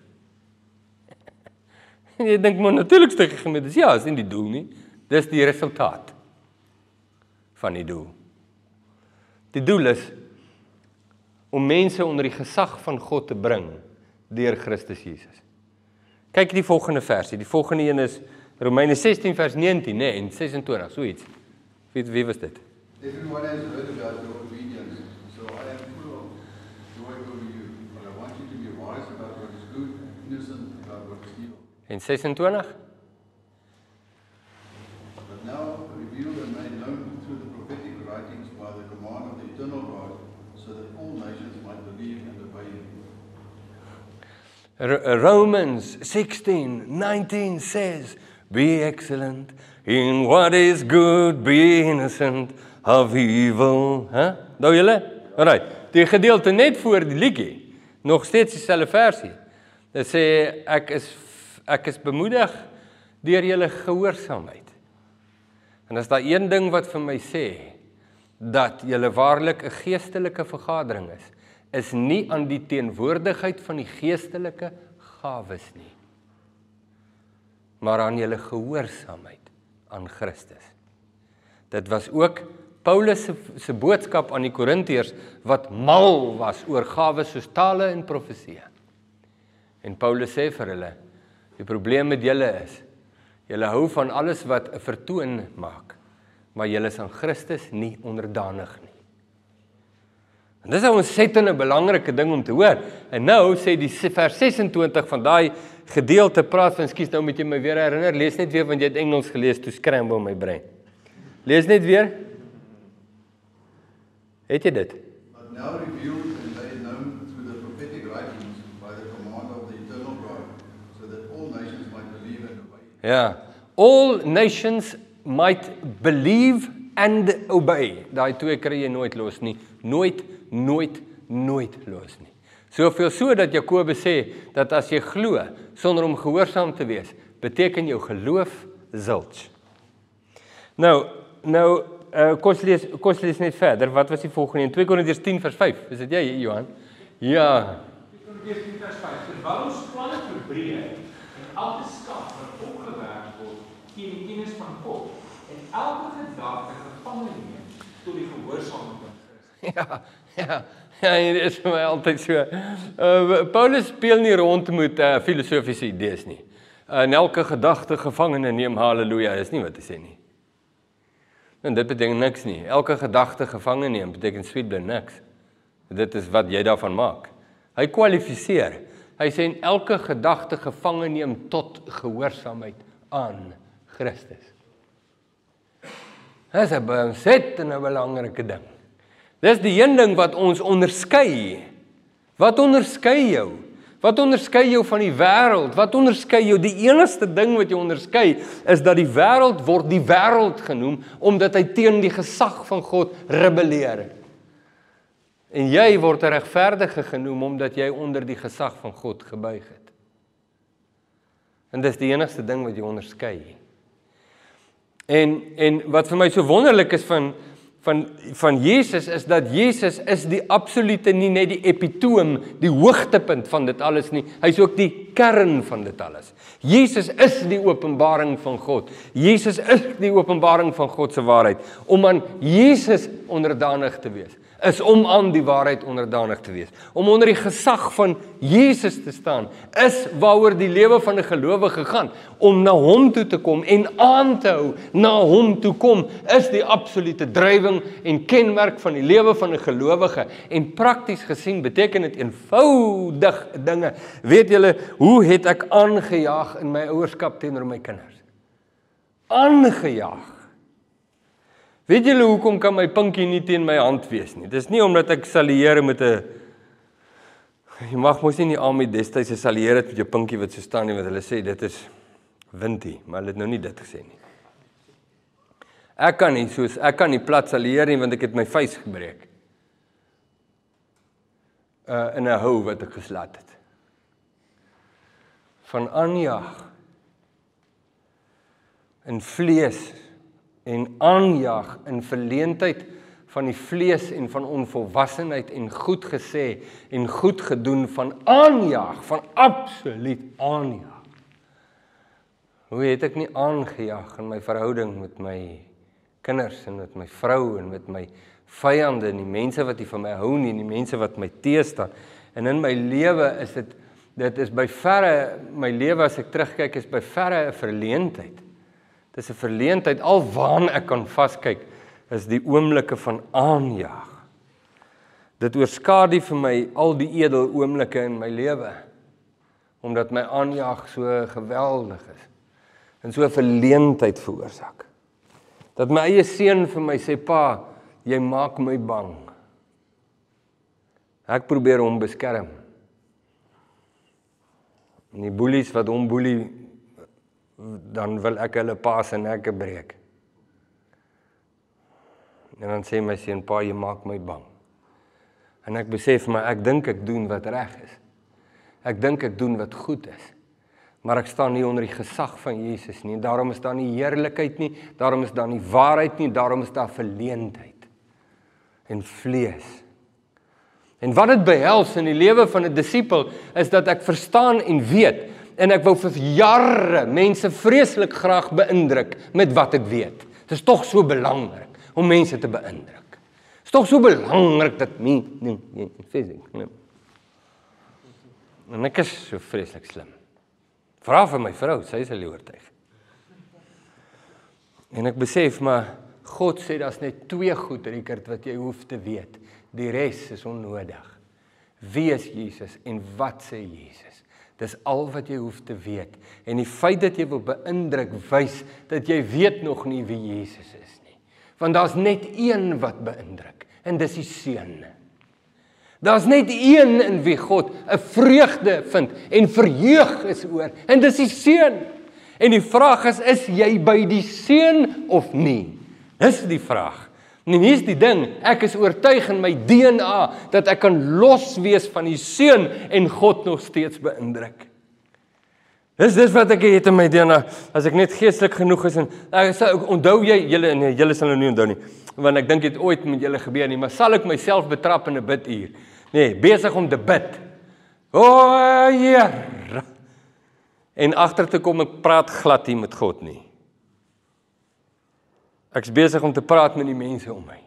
Jy dink maar natuurlik stig gemeentes. Ja, is nie die doel nie. Dis die resultaat van die doel. Die doel is om mense onder die gesag van God te bring deur Christus Jesus. Kyk die volgende versie. Die volgende een is Romeine 16 vers 19, nee, en 26, so iets. Wie wie was dit? Everyone has heard about your obedience, so I am full of joy over you. But I want you to be wise about what is good, innocent about what is evil. En 26? But now revealed and made known through the prophetic writings by the command of the eternal God, so that all nations might believe and obey him. R Romans 16:19 says, "Be excellent in what is good, be innocent of evil." Hæ? Huh? Nou julle? Alraai. Die gedeelte net voor die liedjie, nog steeds dieselfde versie. Dit sê ek is ek is bemoedig deur julle gehoorsaamheid. En as daar een ding wat vir my sê dat julle waarlik 'n geestelike vergadering is, is nie aan die teenwoordigheid van die geestelike gawes nie maar aan julle gehoorsaamheid aan Christus. Dit was ook Paulus se se boodskap aan die Korintiërs wat mal was oor gawes soos tale en profeseë. En Paulus sê vir hulle: "Die probleem met julle is julle hou van alles wat 'n vertoon maak, maar julle is aan Christus nie onderdanig nie." En dis 'n ontsettende belangrike ding om te hoor. En nou sê die vers 26 van daai gedeelte praat van skuis nou moet jy my weer herinner, lees net weer want jy het Engels gelees toe scramble my brein. Lees net weer. Het jy dit? But now revealed and made known through the prophetic writings by the command of the eternal God, so that all nations might believe and obey. Ja. All nations might believe and obey. Daai twee kry jy nooit los nie. Nooit, nooit, nooit los nie. Soveel so dat Jakobus sê dat as jy glo sonder om gehoorsaam te wees, beteken jou geloof zilch. Nou, nou uh, kos lees kos lees net verder. Wat was die volgende in 2 Korintiërs 10 vers 5? Is dit jy Johan? Ja. Korintiërs 10 vers 5. Terwyl ons planne verbreek en elke skaf wat opgewerk word teen die kennis van God en elke gedagte gevange neem tot die gehoorsaamheid aan Christus. Ja. Ja. Ja, dit is vir my altyd so. Uh Paulus speel nie rond met uh, filosofiese idees nie. Uh, en elke gedagte gevangene neem haleluja is nie wat hy sê nie. En dit beteken niks nie. Elke gedagte gevange neem beteken sweet bly niks. Dit is wat jy daarvan maak. Hy kwalifiseer. Hy sê elke gedagte gevange neem tot gehoorsaamheid aan Christus. Dit is 'n ontsettende belangrike ding. Dis die een ding wat ons onderskei. Wat onderskei jou? Wat onderskei jou van die wêreld? Wat onderskei jou? Die enigste ding wat jou onderskei is dat die wêreld word die wêreld genoem omdat hy teen die gesag van God rebelleer. En jy word 'n regverdige genoem omdat jy onder die gesag van God gebuig het. En dis die enigste ding wat jou onderskei. En en wat vir my so wonderlik is van van van Jesus is dat Jesus is die absolute nie net die epitoom, die hoogtepunt van dit alles nie. Hy's ook die kern van dit alles. Jesus is die openbaring van God. Jesus is die openbaring van God se waarheid om aan Jesus onderdanig te wees is om aan die waarheid onderdanig te wees. Om onder die gesag van Jesus te staan is waaroor die lewe van 'n gelowige gaan. Om na hom toe te kom en aan te hou na hom toe kom is die absolute drywing en kenmerk van die lewe van 'n gelowige. En prakties gesien beteken dit eenvoudig dinge. Weet julle, hoe het ek aangejaag in my ouerskap teenoor my kinders? Aangejaag Weet julle hoekom kan my pinkie nie teen my hand wees nie? Dis nie omdat ek salieer met 'n Jy mag mos nie in die army destyds salieer het met jou pinkie wat so staan nie want hulle sê dit is wintie, maar hulle het nou nie dit gesê nie. Ek kan nie soos ek kan nie plat salieer nie want ek het my vuis gebreek. Uh in 'n hou wat ek geslat het. Van aanjag in vlees en aanjaag in verleentheid van die vlees en van onvolwassenheid en goed gesê en goed gedoen van aanjaag van absoluut aanjaag. Hoe het ek nie aangejaag in my verhouding met my kinders en met my vrou en met my vyande en die mense wat nie van my hou nie en die mense wat my teëstaan. En in my lewe is dit dit is by verre my lewe as ek terugkyk is by verre 'n verleentheid. Dis 'n verleentheid alwaar ek kan vaskyk is die oomblikke van aanjaag. Dit oorskadu vir my al die edel oomblikke in my lewe omdat my aanjaag so geweldig is en so verleentheid veroorsaak. Dat my eie seun vir my sê pa, jy maak my bang. Ek probeer hom beskerm. En die boelies wat hom boelie dan wil ek hulle pa se nekke breek. En dan sê my seun pa jy maak my bang. En ek besef maar ek dink ek doen wat reg is. Ek dink ek doen wat goed is. Maar ek staan nie onder die gesag van Jesus nie. Daarom is daar nie heerlikheid nie, daarom is daar nie waarheid nie, daarom is daar verleentheid en vlees. En wat dit behels in die lewe van 'n disipel is dat ek verstaan en weet en ek wou vir jare mense vreeslik graag beïndruk met wat ek weet. Dit is tog so belangrik om mense te beïndruk. Dit is tog so belangrik dat my nee, nee, fisiek, nee. En ek is so vreeslik slim. Vra vir my vrou, sy is al oortuig. En ek besef maar God sê daar's net twee goed Richard wat jy hoef te weet. Die res is onnodig. Wie is Jesus en wat sê Jesus? Dis al wat jy hoef te weet. En die feit dat jy wil beïndruk wys dat jy weet nog nie wie Jesus is nie. Want daar's net een wat beïndruk en dis die seun. Daar's net een in wie God 'n vreugde vind en verheug is oor en dis die seun. En die vraag is is jy by die seun of nie? Dis die vraag. En hier's die ding, ek is oortuig in my DNA dat ek kan los wees van die seun en God nog steeds beïndruk. Dis dis wat ek het in my DNA as ek net geestelik genoeg is en ek sê onthou jy julle nee julle sal nou nie onthou nie want ek dink dit ooit met julle gebeur nie maar sal ek myself betrap in 'n biduur? Nee, besig om te bid. O Heer! En agter te kom ek praat glad hier met God nie Ek's besig om te praat met die mense om my.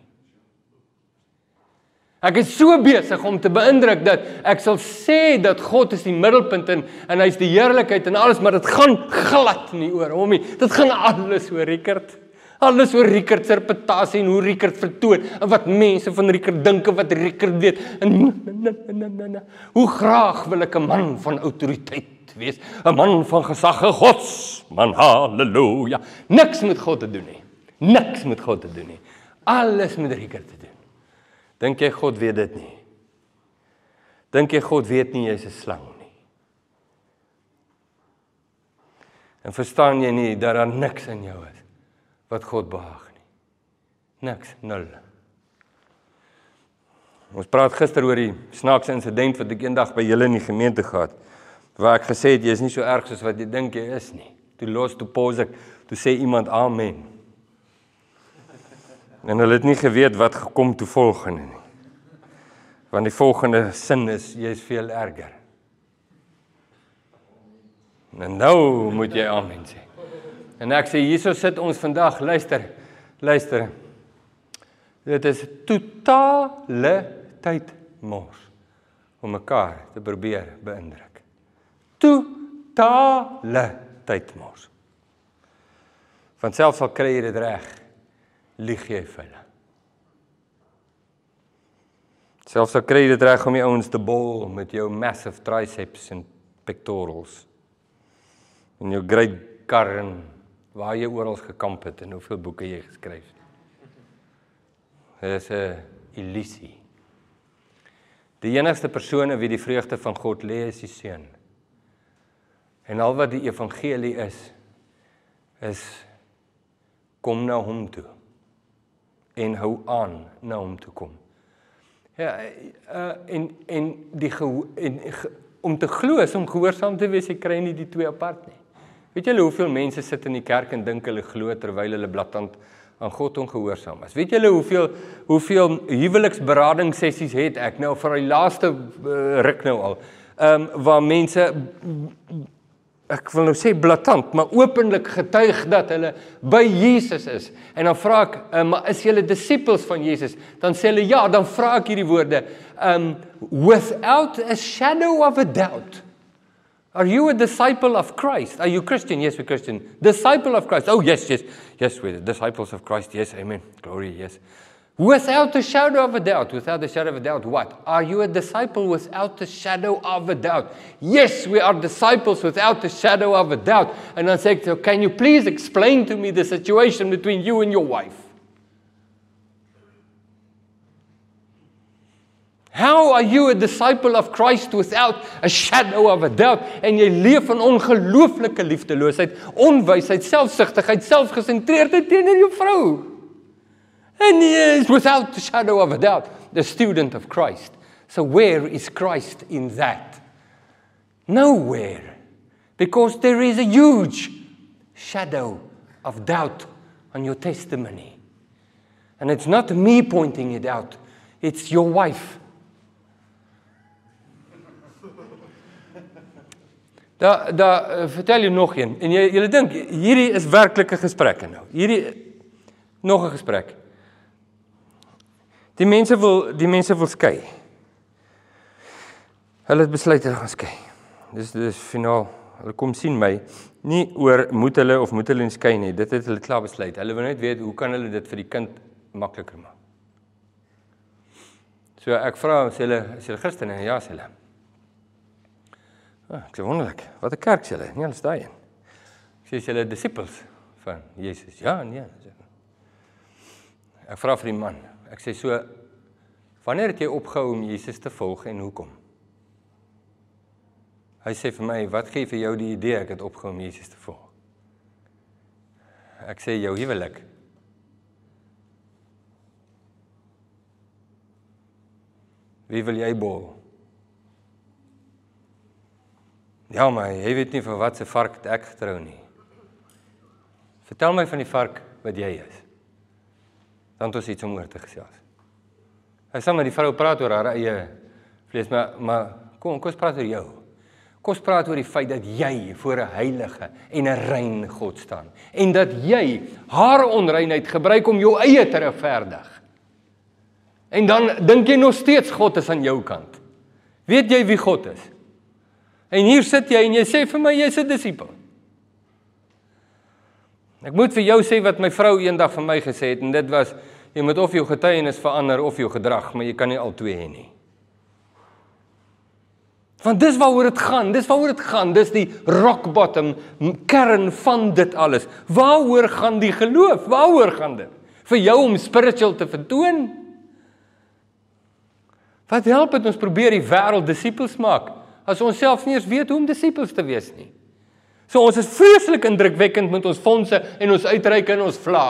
Ek is so besig om te beïndruk dat ek sal sê dat God is die middelpunt en en hy's die heerlikheid en alles, maar dit gaan glad nie oor hom nie. Dit gaan alles oor Rickert. Alles oor Rickert se reputasie en hoe Rickert vertoon en wat mense van Rickert dink en wat Rickert weet. En na, na, na, na. Hoe graag wil ek 'n man van autoriteit wees, 'n man van gesag, God, man haleluja. Niks met God te doen nie niks met God te doen nie. Alles met Rieker te doen. Dink jy God weet dit nie? Dink jy God weet nie jy's 'n slang nie? En verstaan jy nie dat daar niks in jou is wat God behaag nie? Niks, nul. Ons praat gister oor die snaakse insident wat ek eendag by julle in die gemeente gehad waar ek gesê het jy is nie so erg soos wat jy dink jy is nie. Toe los toe pos ek, toe sê iemand amen. En hulle het nie geweet wat gekom toe volgende nie. Want die volgende sin is jy is veel erger. En nou moet jy amen sê. En ek sê hierso sit ons vandag, luister. Luister. Dit is totale tyd mors om mekaar te probeer beïndruk. Totale tyd mors. Van self sal kry jy dit reg. Lieg jy vir hulle. Selfs al kry jy dit reg om die ouens te bol met jou massive triceps en pectorals. En jou great kar en waar jy oral gekamp het en hoeveel boeke jy geskryf het. Dit is 'n illusie. Die enigste persone wie die vreugde van God lê is die seun. En al wat die evangelie is is kom na hom toe en hou aan na hom toe kom. Ja, uh, en en die geho en ge, om te glo is om gehoorsaam te wees, jy kry nie die twee apart nie. Weet julle hoeveel mense sit in die kerk en dink hulle glo terwyl hulle blaatant aan God ongehoorsaam is. Weet julle hoeveel hoeveel huweliksberading sessies het ek nou vir die laaste uh, ruk nou al. Ehm um, waar mense ek wil nou sê blaatant, maar openlik getuig dat hulle by Jesus is. En dan vra ek, uh, maar is julle disippels van Jesus? Dan sê hulle ja, dan vra ek hierdie woorde, um without a shadow of a doubt. Are you a disciple of Christ? Are you Christian? Yes, we're Christian. Disciple of Christ. Oh, yes, yes. Yes, we're disciples of Christ. Yes, amen. Glory, yes. Without a shadow of a doubt, without a shadow of a doubt, what? Are you a disciple without a shadow of a doubt? Yes, we are disciples without a shadow of a doubt. And I say, so can you please explain to me the situation between you and your wife? How are you a disciple of Christ without a shadow of a doubt? En jy leef in ongelooflike liefdeloosheid, onwysheid, selfsugtigheid, selfgesentreerdheid teenoor jou vrou. And he is without a shadow of a doubt the student of Christ. So where is Christ in that? Nowhere. Because there is a huge shadow of doubt on your testimony. And it's not me pointing it out. It's your wife. Daar daar uh, vertel jy nog een en jy jy dink hierdie is werklike gesprekke nou. Hierdie nog 'n gesprek. Die mense wil die mense wil skei. Hulle het besluit hulle gaan skei. Dis dis finaal. Hulle kom sien my nie oor moet hulle of moet hulle skei nie. Dit het hulle klaar besluit. Hulle wil net weet hoe kan hulle dit vir die kind makliker maak. So ek vra as hulle as hulle Christene ja sê hulle. Ah, sê wonderlik. Wat 'n kerk sê hulle? Nee, hulle staan een. Ek sê hulle disippels van Jesus. Ja, nee. Ek vra vir die man. Ek sê so wanneer het jy opgehou om Jesus te volg en hoekom? Hy sê vir my, "Wat gee vir jou die idee ek het opgehou om Jesus te volg?" Ek sê jou huwelik. Wie wil jy bol? Ja, maar jy weet nie vir wat se vark ek getrou nie. Vertel my van die vark wat jy is. Dan het ons iets om oor te gesels. Hy sê maar die vrou praat oor haar eie vlees, maar maar kom, kom ons praat oor jou. Kom ons praat oor die feit dat jy voor 'n heilige en 'n rein God staan en dat jy haar onreinheid gebruik om jou eie te regverdig. En dan dink jy nog steeds God is aan jou kant. Weet jy wie God is? En hier sit jy en jy sê vir my jy's 'n disipel. Ek moet vir jou sê wat my vrou eendag vir my gesê het en dit was jy moet of jou getuienis verander of jou gedrag, maar jy kan nie al twee hê nie. Want dis waaroor dit gaan, dis waaroor dit gaan, dis die rock bottom kern van dit alles. Waaroor gaan die geloof? Waaroor gaan dit? Vir jou om spiritual te vertoon? Wat help dit ons probeer die wêreld disippels maak? as ons self nie eens weet hoe om disippels te wees nie. So ons is vreeslik indrukwekkend met ons fondse en ons uitreike en ons vla.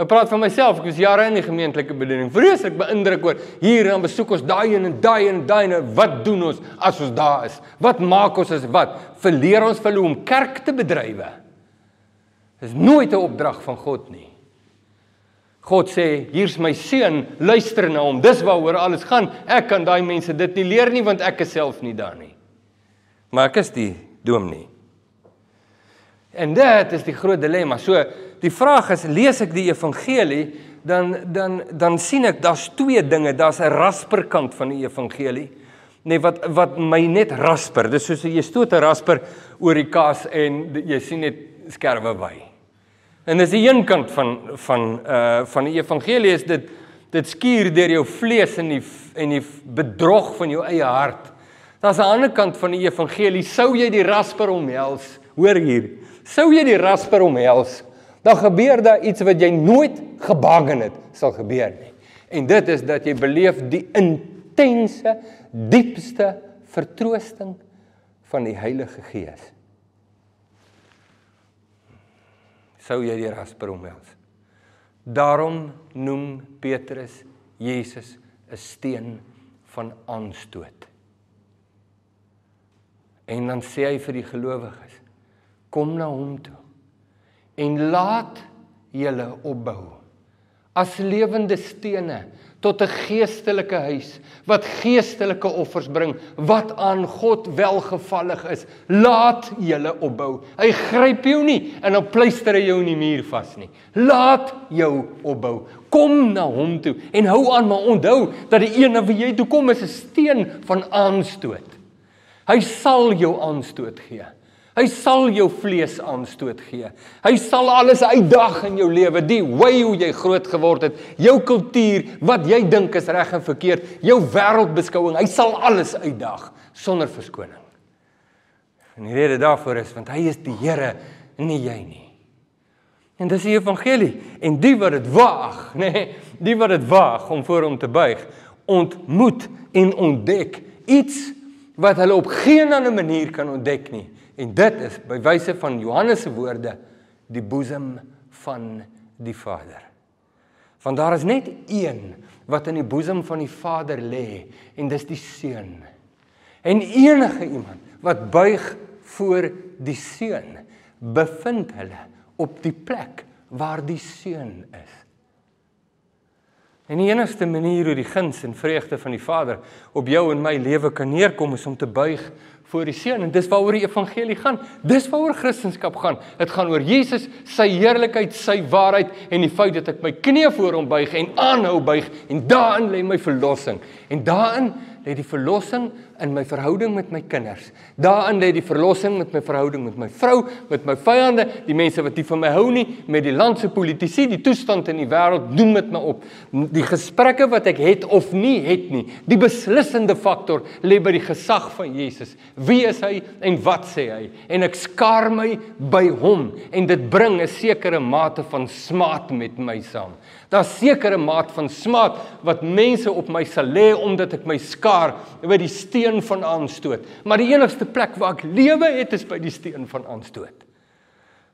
Ek praat van myself, ek was jare in die gemeentelike bediening. Vreeslik beïndruk oor hier dan besoek ons daai en daai en daai en wat doen ons as ons daar is? Wat maak ons as wat? Verleer ons vir hoe om kerk te bedrywe. Dis nooit 'n opdrag van God nie. God sê, hier's my seun, luister na hom. Dis waaroor alles gaan. Ek kan daai mense dit nie leer nie want ek is self nie daar nie maar ek is die dominee. En dit is die groot dilemma. So die vraag is lees ek die evangelie dan dan dan sien ek daar's twee dinge. Daar's 'n rasperkant van die evangelie. Nee, wat wat my net rasper. Dis soos jy stoot 'n rasper oor die kaas en jy sien net skerwe by. En dis die een kant van van uh van die evangelie is dit dit skuur deur jou vlees en die en die bedrog van jou eie hart. Daar's 'n ander kant van die evangelie. Sou jy die rasper omhels? Hoor hier. Sou jy die rasper omhels? Dan gebeur daar iets wat jy nooit gebaken het sal gebeur nie. En dit is dat jy beleef die intense, diepste vertroosting van die Heilige Gees. Sou jy die rasper omhels? Daarom noem Petrus Jesus 'n steen van aanstoot. En dan sê hy vir die gelowiges: Kom na hom toe en laat julle opbou as lewende stene tot 'n geestelike huis wat geestelike offers bring wat aan God welgevallig is. Laat julle opbou. Hy gryp jou nie en dan pleister hy jou in die muur vas nie. Laat jou opbou. Kom na hom toe en hou aan maar onthou dat die een na wie jy toe kom is 'n steen van aanstoot. Hy sal jou aanstoot gee Hy sal jou vlees aanstoot gee. Hy sal alles uitdag in jou lewe, die way hoe jy groot geword het, jou kultuur, wat jy dink is reg en verkeerd, jou wêreldbeskouing. Hy sal alles uitdag sonder verskoning. En die rede daarvoor is want hy is die Here, nie jy nie. En dis die evangelie en die wat dit waag, nê, nee, die wat dit waag om voor hom te buig, ontmoet en ontdek iets wat hulle op geen ander manier kan ontdek nie En dit is by wyse van Johannes se woorde die boesem van die Vader. Want daar is net een wat in die boesem van die Vader lê en dis die Seun. En enige iemand wat buig voor die Seun, bevind hulle op die plek waar die Seun is. En die enigste manier hoe die guns en vreugde van die Vader op jou en my lewe kan neerkom is om te buig voor die seun en dis waaroor die evangelie gaan. Dis waaroor Christendom gaan. Dit gaan oor Jesus, sy heerlikheid, sy waarheid en die feit dat ek my knie voor hom buig en aanhou buig en daarin lê my verlossing. En daarin lê die verlossing in my verhouding met my kinders. Daarin lê die verlossing met my verhouding met my vrou, met my vyande, die mense wat nie van my hou nie, met die land se politici, die toestand in die wêreld, noem dit my op. Die gesprekke wat ek het of nie het nie. Die beslissende faktor lê by die gesag van Jesus. Wie is hy en wat sê hy? En ek skaar my by hom en dit bring 'n sekere mate van smaat met my saam. Daar's sekere maat van smaad wat mense op my sal lê omdat ek my skaar by die steen van aanstoot. Maar die enigste plek waar ek lewe het is by die steen van aanstoot.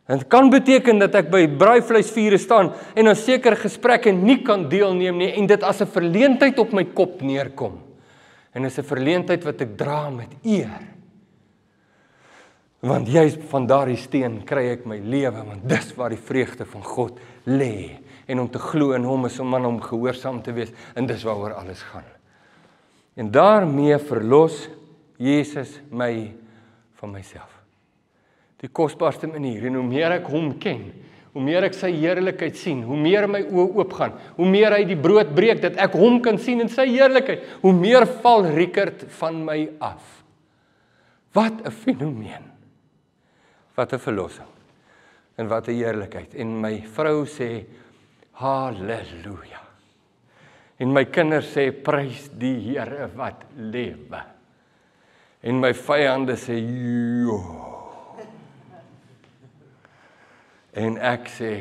Dit kan beteken dat ek by braaivleisvure staan en 'n sekere gesprekke nie kan deelneem nie en dit as 'n verleentheid op my kop neerkom. En is 'n verleentheid wat ek dra met eer. Want juis van daardie steen kry ek my lewe want dis waar die vreugde van God lê en om te glo in hom is om aan hom gehoorsaam te wees en dis waaroor alles gaan. En daarmee verlos Jesus my van myself. Die kosbaarste manier en hoe meer ek hom ken, hoe meer ek sy heerlikheid sien, hoe meer my oë oopgaan, hoe meer hy die brood breek dat ek hom kan sien in sy heerlikheid, hoe meer val Rickert van my af. Wat 'n fenomeen. Wat 'n verlossing. En wat 'n heerlikheid. En my vrou sê Halleluja. En my kinders sê prys die Here wat lewe. En my vyande sê jo. En ek sê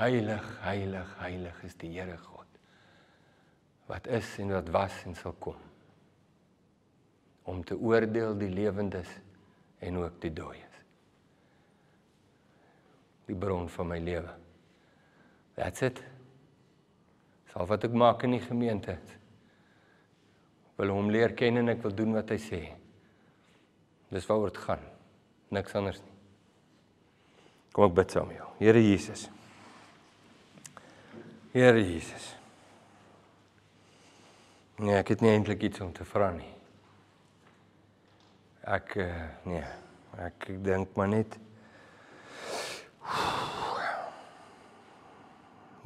heilig, heilig, heilig is die Here God. Wat is en wat was en sal kom om te oordeel die lewendes en ook die dooies. Die bron van my lewe. That's it. Sal wat ek maak in die gemeente. Wil hom leer ken en ek wil doen wat hy sê. Dis waaroor dit gaan. Niks anders nie. Kom ek bid saam met jou. Here Jesus. Here Jesus. Nee, ek het nie eintlik iets om te vra nie. Ek uh, nee, ek dink maar net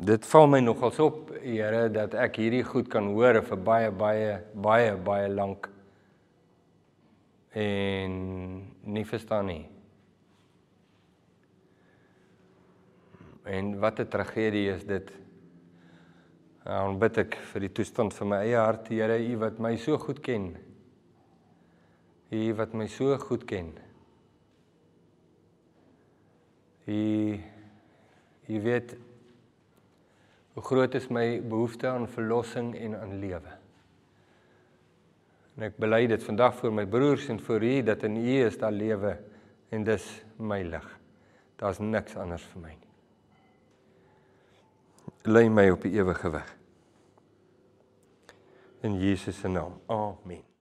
Dit val my nogals op, Here, dat ek hierdie goed kan hoor vir baie baie baie baie lank en nie verstaan nie. En wat 'n tragedie is dit. Dan bid ek vir die toestand van my eie hart, Here, U wat my so goed ken. U wat my so goed ken. U U weet hoe groot is my behoefte aan verlossing en aan lewe. En ek bely dit vandag vir my broers en vir U dat in U is daar lewe en dis my lig. Daar's niks anders vir my nie. Lei my op die ewige weg. In Jesus se naam. Amen.